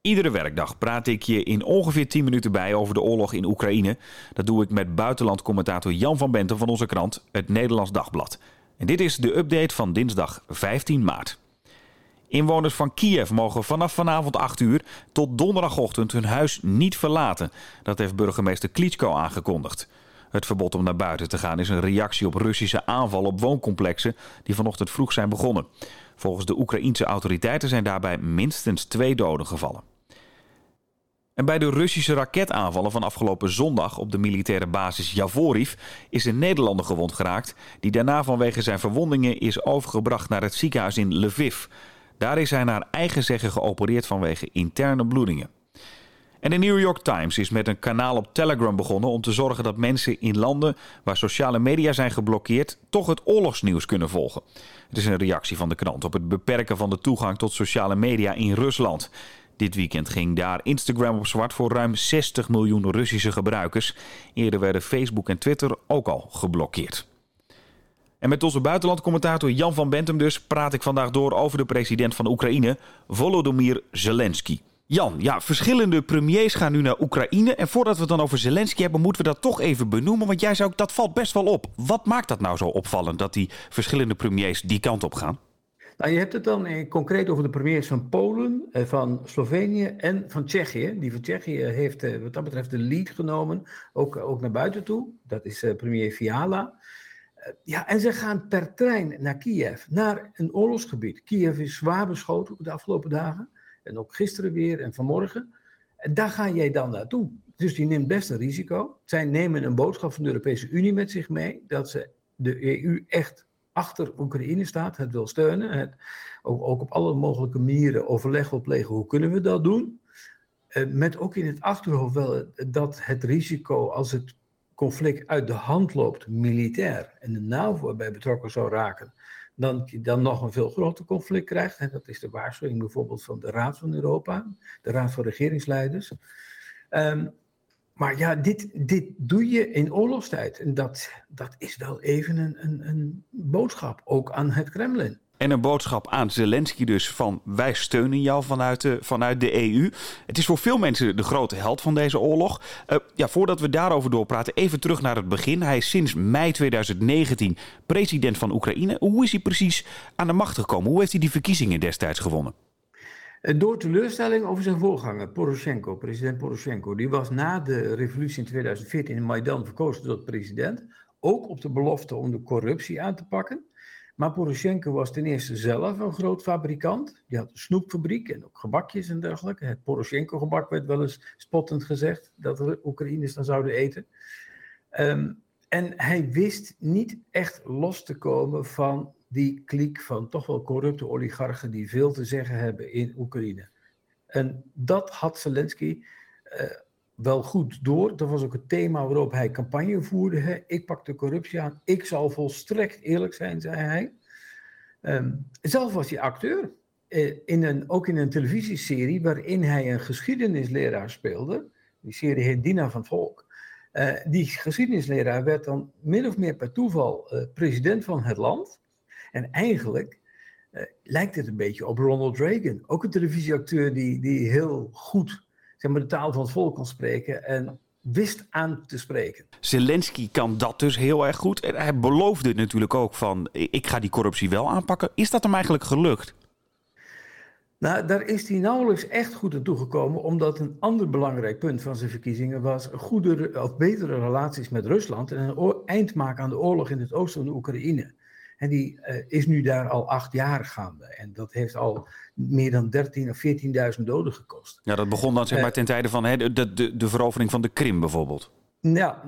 Iedere werkdag praat ik je in ongeveer 10 minuten bij over de oorlog in Oekraïne. Dat doe ik met buitenlandcommentator Jan van Benten van onze krant, het Nederlands Dagblad. En dit is de update van dinsdag 15 maart. Inwoners van Kiev mogen vanaf vanavond 8 uur tot donderdagochtend hun huis niet verlaten. Dat heeft burgemeester Klitschko aangekondigd. Het verbod om naar buiten te gaan is een reactie op Russische aanvallen op wooncomplexen die vanochtend vroeg zijn begonnen. Volgens de Oekraïense autoriteiten zijn daarbij minstens twee doden gevallen. En bij de Russische raketaanvallen van afgelopen zondag op de militaire basis Javoriv is een Nederlander gewond geraakt, die daarna vanwege zijn verwondingen is overgebracht naar het ziekenhuis in Lviv. Daar is hij naar eigen zeggen geopereerd vanwege interne bloedingen. En de New York Times is met een kanaal op Telegram begonnen om te zorgen dat mensen in landen waar sociale media zijn geblokkeerd toch het oorlogsnieuws kunnen volgen. Het is een reactie van de krant op het beperken van de toegang tot sociale media in Rusland. Dit weekend ging daar Instagram op zwart voor ruim 60 miljoen Russische gebruikers. Eerder werden Facebook en Twitter ook al geblokkeerd. En met onze buitenlandcommentator Jan van Bentum dus praat ik vandaag door over de president van Oekraïne, Volodymyr Zelensky. Jan, ja, verschillende premiers gaan nu naar Oekraïne. En voordat we het dan over Zelensky hebben, moeten we dat toch even benoemen. Want jij zou, dat valt best wel op. Wat maakt dat nou zo opvallend dat die verschillende premiers die kant op gaan? Nou, je hebt het dan in, concreet over de premiers van Polen, eh, van Slovenië en van Tsjechië. Die van Tsjechië heeft eh, wat dat betreft de lead genomen, ook, ook naar buiten toe. Dat is eh, premier Fiala. Ja, en ze gaan per trein naar Kiev, naar een oorlogsgebied. Kiev is zwaar beschoten de afgelopen dagen. En ook gisteren weer en vanmorgen. En daar ga jij dan naartoe. Dus die neemt best een risico. Zij nemen een boodschap van de Europese Unie met zich mee. Dat ze de EU echt achter Oekraïne staat, het wil steunen. Ook, ook, op alle mogelijke manieren overleg wil plegen. Hoe kunnen we dat doen? Uh, met ook in het achterhoofd wel dat het risico als het conflict uit de hand loopt, militair, en de NAVO bij betrokken zou raken, dan dan nog een veel groter conflict krijgt. Dat is de waarschuwing bijvoorbeeld van de Raad van Europa, de Raad van Regeringsleiders. Um, maar ja, dit, dit doe je in oorlogstijd. En dat, dat is wel even een, een, een boodschap, ook aan het Kremlin. En een boodschap aan Zelensky dus van wij steunen jou vanuit de, vanuit de EU. Het is voor veel mensen de grote held van deze oorlog. Uh, ja, voordat we daarover doorpraten, even terug naar het begin. Hij is sinds mei 2019 president van Oekraïne. Hoe is hij precies aan de macht gekomen? Hoe heeft hij die verkiezingen destijds gewonnen? Eh, door teleurstelling over zijn voorganger, Poroshenko, president Poroshenko. Die was na de revolutie in 2014 in Maidan verkozen tot president. Ook op de belofte om de corruptie aan te pakken. Maar Poroshenko was ten eerste zelf een groot fabrikant. Die had een snoepfabriek en ook gebakjes en dergelijke. Het Poroshenko-gebak werd wel eens spottend gezegd dat de Oekraïners dan zouden eten. Um, en hij wist niet echt los te komen van die kliek van toch wel corrupte oligarchen die veel te zeggen hebben in Oekraïne. En dat had Zelensky uh, wel goed door. Dat was ook het thema waarop hij campagne voerde. Hè. Ik pak de corruptie aan. Ik zal volstrekt eerlijk zijn, zei hij. Um, zelf was hij acteur. Uh, in een, ook in een televisieserie waarin hij een geschiedenisleraar speelde. Die serie heet Dina van Volk. Uh, die geschiedenisleraar werd dan min of meer per toeval uh, president van het land. En eigenlijk lijkt het een beetje op Ronald Reagan. Ook een televisieacteur die, die heel goed zeg maar, de taal van het volk kon spreken en wist aan te spreken. Zelensky kan dat dus heel erg goed. En hij beloofde natuurlijk ook van ik ga die corruptie wel aanpakken. Is dat hem eigenlijk gelukt? Nou, daar is hij nauwelijks echt goed aan toegekomen, omdat een ander belangrijk punt van zijn verkiezingen was goede of betere relaties met Rusland en een eind maken aan de oorlog in het oosten van de Oekraïne. En die uh, is nu daar al acht jaar gaande. En dat heeft al meer dan 13.000 of 14.000 doden gekost. Ja, dat begon dan zeg maar uh, ten tijde van hè, de, de, de verovering van de Krim bijvoorbeeld. Ja,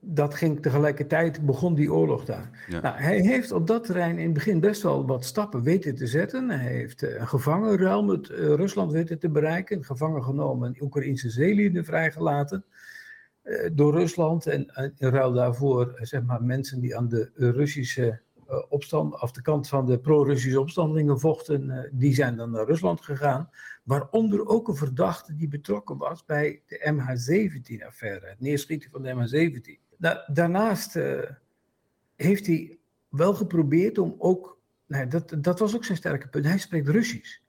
dat ging tegelijkertijd, begon die oorlog daar. Ja. Nou, hij heeft op dat terrein in het begin best wel wat stappen weten te zetten. Hij heeft een gevangenruil met Rusland weten te bereiken. Gevangen genomen en Oekraïnse zeelieden vrijgelaten door Rusland. En in ruil daarvoor, zeg maar, mensen die aan de Russische opstand, af de kant van de pro-Russische opstandelingen vochten, die zijn dan naar Rusland gegaan. Waaronder ook een verdachte die betrokken was bij de MH17-affaire, het neerschieten van de MH17. Nou, daarnaast uh, heeft hij wel geprobeerd om ook, nou, dat, dat was ook zijn sterke punt, hij spreekt Russisch.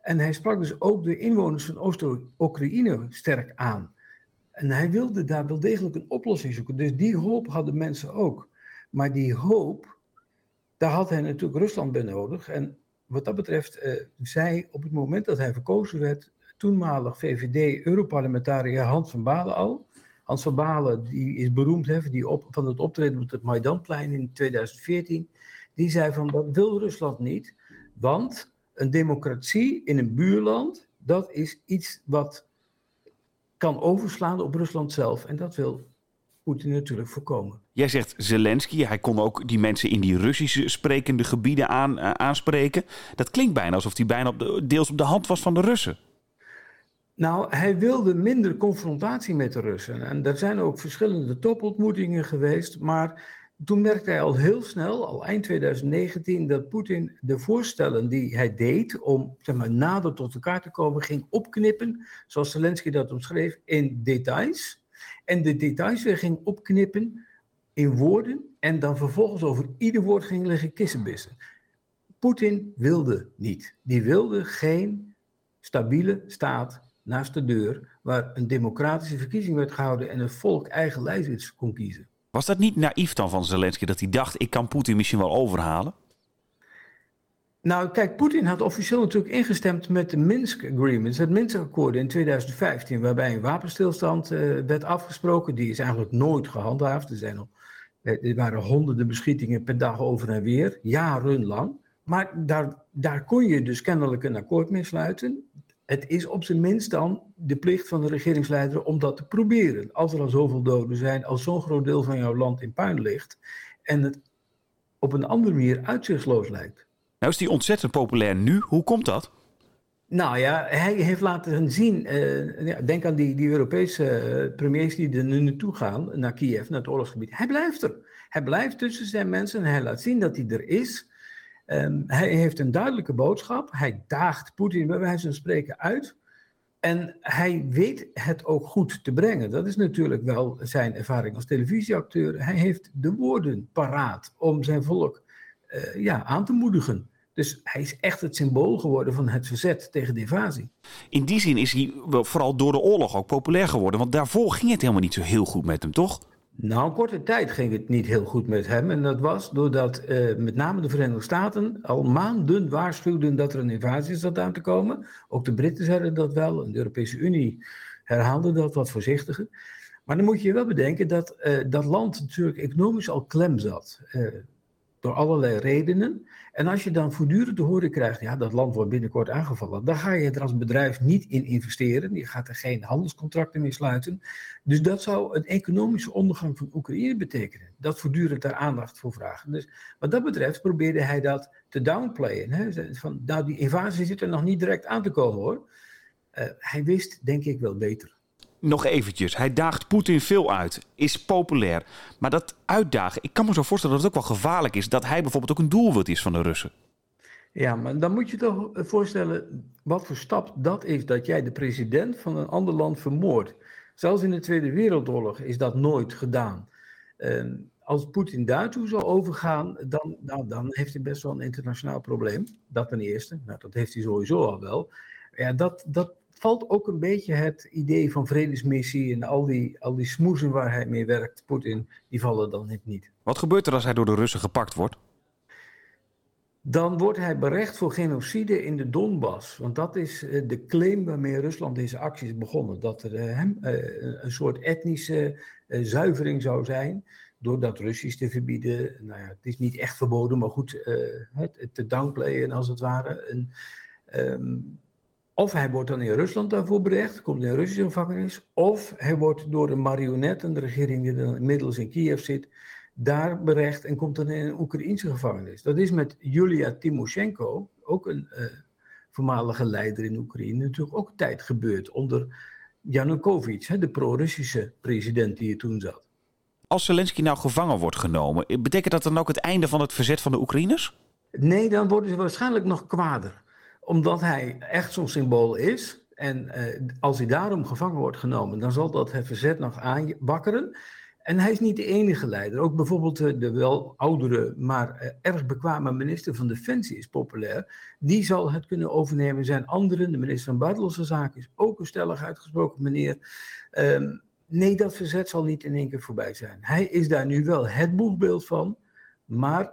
En hij sprak dus ook de inwoners van Oost-Oekraïne sterk aan. En hij wilde daar wel degelijk een oplossing zoeken. Dus die hoop hadden mensen ook. Maar die hoop, daar had hij natuurlijk Rusland bij nodig. En wat dat betreft, uh, zei op het moment dat hij verkozen werd, toenmalig VVD-Europarlementariër Hans van Balen al. Hans van Balen die is beroemd hè, die op, van het optreden op het Maidanplein in 2014. Die zei van dat wil Rusland niet, want een democratie in een buurland, dat is iets wat kan overslaan op Rusland zelf. En dat wil Poetin natuurlijk voorkomen. Jij zegt Zelensky, hij kon ook die mensen in die Russische sprekende gebieden aan, uh, aanspreken. Dat klinkt bijna alsof hij bijna op de, deels op de hand was van de Russen. Nou, hij wilde minder confrontatie met de Russen. En er zijn ook verschillende topontmoetingen geweest. Maar toen merkte hij al heel snel, al eind 2019, dat Poetin de voorstellen die hij deed om zeg maar, nader tot elkaar te komen, ging opknippen, zoals Zelensky dat omschreef, in details. En de details weer ging opknippen in woorden en dan vervolgens over ieder woord ging liggen kissenbissen. Poetin wilde niet. Die wilde geen stabiele staat naast de deur, waar een democratische verkiezing werd gehouden en het volk eigen lijst kon kiezen. Was dat niet naïef dan van Zelensky dat hij dacht: ik kan Poetin misschien wel overhalen? Nou, kijk, Poetin had officieel natuurlijk ingestemd met de Minsk Agreements, het Minsk-akkoord in 2015, waarbij een wapenstilstand uh, werd afgesproken. Die is eigenlijk nooit gehandhaafd. Er, zijn al, er waren honderden beschietingen per dag over en weer, jarenlang. Maar daar, daar kon je dus kennelijk een akkoord mee sluiten het is op zijn minst dan de plicht van de regeringsleider om dat te proberen. Als er al zoveel doden zijn, als zo'n groot deel van jouw land in puin ligt en het op een andere manier uitzichtsloos lijkt. Nou is die ontzettend populair nu. Hoe komt dat? Nou ja, hij heeft laten zien, uh, denk aan die, die Europese uh, premiers die er nu naartoe gaan, naar Kiev, naar het oorlogsgebied. Hij blijft er. Hij blijft tussen zijn mensen en hij laat zien dat hij er is. Um, hij heeft een duidelijke boodschap. Hij daagt Poetin bij wijze van spreken uit. En hij weet het ook goed te brengen. Dat is natuurlijk wel zijn ervaring als televisieacteur. Hij heeft de woorden paraat om zijn volk uh, ja, aan te moedigen. Dus hij is echt het symbool geworden van het verzet tegen de invasie. In die zin is hij vooral door de oorlog ook populair geworden. Want daarvoor ging het helemaal niet zo heel goed met hem, toch? Nou, een korte tijd ging het niet heel goed met hem. En dat was doordat uh, met name de Verenigde Staten al maanden waarschuwden dat er een invasie zat aan te komen. Ook de Britten zeiden dat wel. En de Europese Unie herhaalde dat wat voorzichtiger. Maar dan moet je wel bedenken dat uh, dat land natuurlijk economisch al klem zat. Uh, door allerlei redenen. En als je dan voortdurend te horen krijgt, ja, dat land wordt binnenkort aangevallen, dan ga je er als bedrijf niet in investeren. Je gaat er geen handelscontracten mee sluiten. Dus dat zou een economische ondergang van Oekraïne betekenen. Dat voortdurend daar aandacht voor vragen. Dus wat dat betreft probeerde hij dat te downplayen. Hè? Van, nou, die invasie zit er nog niet direct aan te komen hoor. Uh, hij wist, denk ik, wel beter nog eventjes. Hij daagt Poetin veel uit, is populair. Maar dat uitdagen, ik kan me zo voorstellen dat het ook wel gevaarlijk is... dat hij bijvoorbeeld ook een doelwit is van de Russen. Ja, maar dan moet je toch voorstellen wat voor stap dat is... dat jij de president van een ander land vermoordt. Zelfs in de Tweede Wereldoorlog is dat nooit gedaan. Uh, als Poetin daartoe zou overgaan, dan, nou, dan heeft hij best wel een internationaal probleem. Dat ten eerste. Nou, dat heeft hij sowieso al wel. Ja, dat, dat valt ook een beetje het idee van vredesmissie en al die, al die smoezen waar hij mee werkt, Poetin, die vallen dan niet. Wat gebeurt er als hij door de Russen gepakt wordt? Dan wordt hij berecht voor genocide in de Donbass. Want dat is eh, de claim waarmee Rusland deze actie is begonnen. Dat er eh, hem eh, een soort etnische zuivering zou zijn. Door dat Russisch te verbieden. Nou ja, het is niet echt verboden, maar goed, het te downplayen als het ware. En, um, of hij wordt dan in Rusland daarvoor berecht, komt in een Russische gevangenis, of hij wordt door een marionet, en de regering die dan inmiddels in Kiev zit, daar berecht en komt dan in een Oekraïnse gevangenis. Dat is met Julia Timoshenko, ook een uh, voormalige leider in Oekraïne, natuurlijk ook tijd gebeurd onder Yanukovych, de pro-Russische president die er toen zat. Als Zelensky nou gevangen wordt genomen, betekent dat dan ook het einde van het verzet van de Oekraïners? Nee, dan worden ze waarschijnlijk nog kwader omdat hij echt zo'n symbool is. En uh, als hij daarom gevangen wordt genomen, dan zal dat het verzet nog aanwakkeren. En hij is niet de enige leider. Ook bijvoorbeeld de wel oudere, maar erg bekwame minister van Defensie is populair. Die zal het kunnen overnemen. Zijn anderen, de minister van Buitenlandse Zaken is ook een stellig uitgesproken meneer. Um, nee, dat verzet zal niet in één keer voorbij zijn. Hij is daar nu wel het boegbeeld van, maar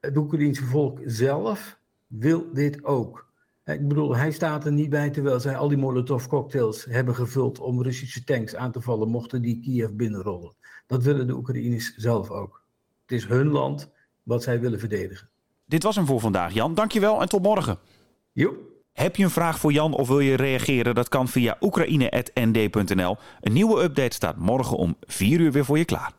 het Oekraïense volk zelf wil dit ook. Ik bedoel, hij staat er niet bij terwijl zij al die Molotov-cocktails hebben gevuld om Russische tanks aan te vallen mochten die Kiev binnenrollen. Dat willen de Oekraïners zelf ook. Het is hun land wat zij willen verdedigen. Dit was hem voor vandaag, Jan. Dankjewel en tot morgen. Jo. Heb je een vraag voor Jan of wil je reageren? Dat kan via oekraïne.nd.nl. Een nieuwe update staat morgen om 4 uur weer voor je klaar.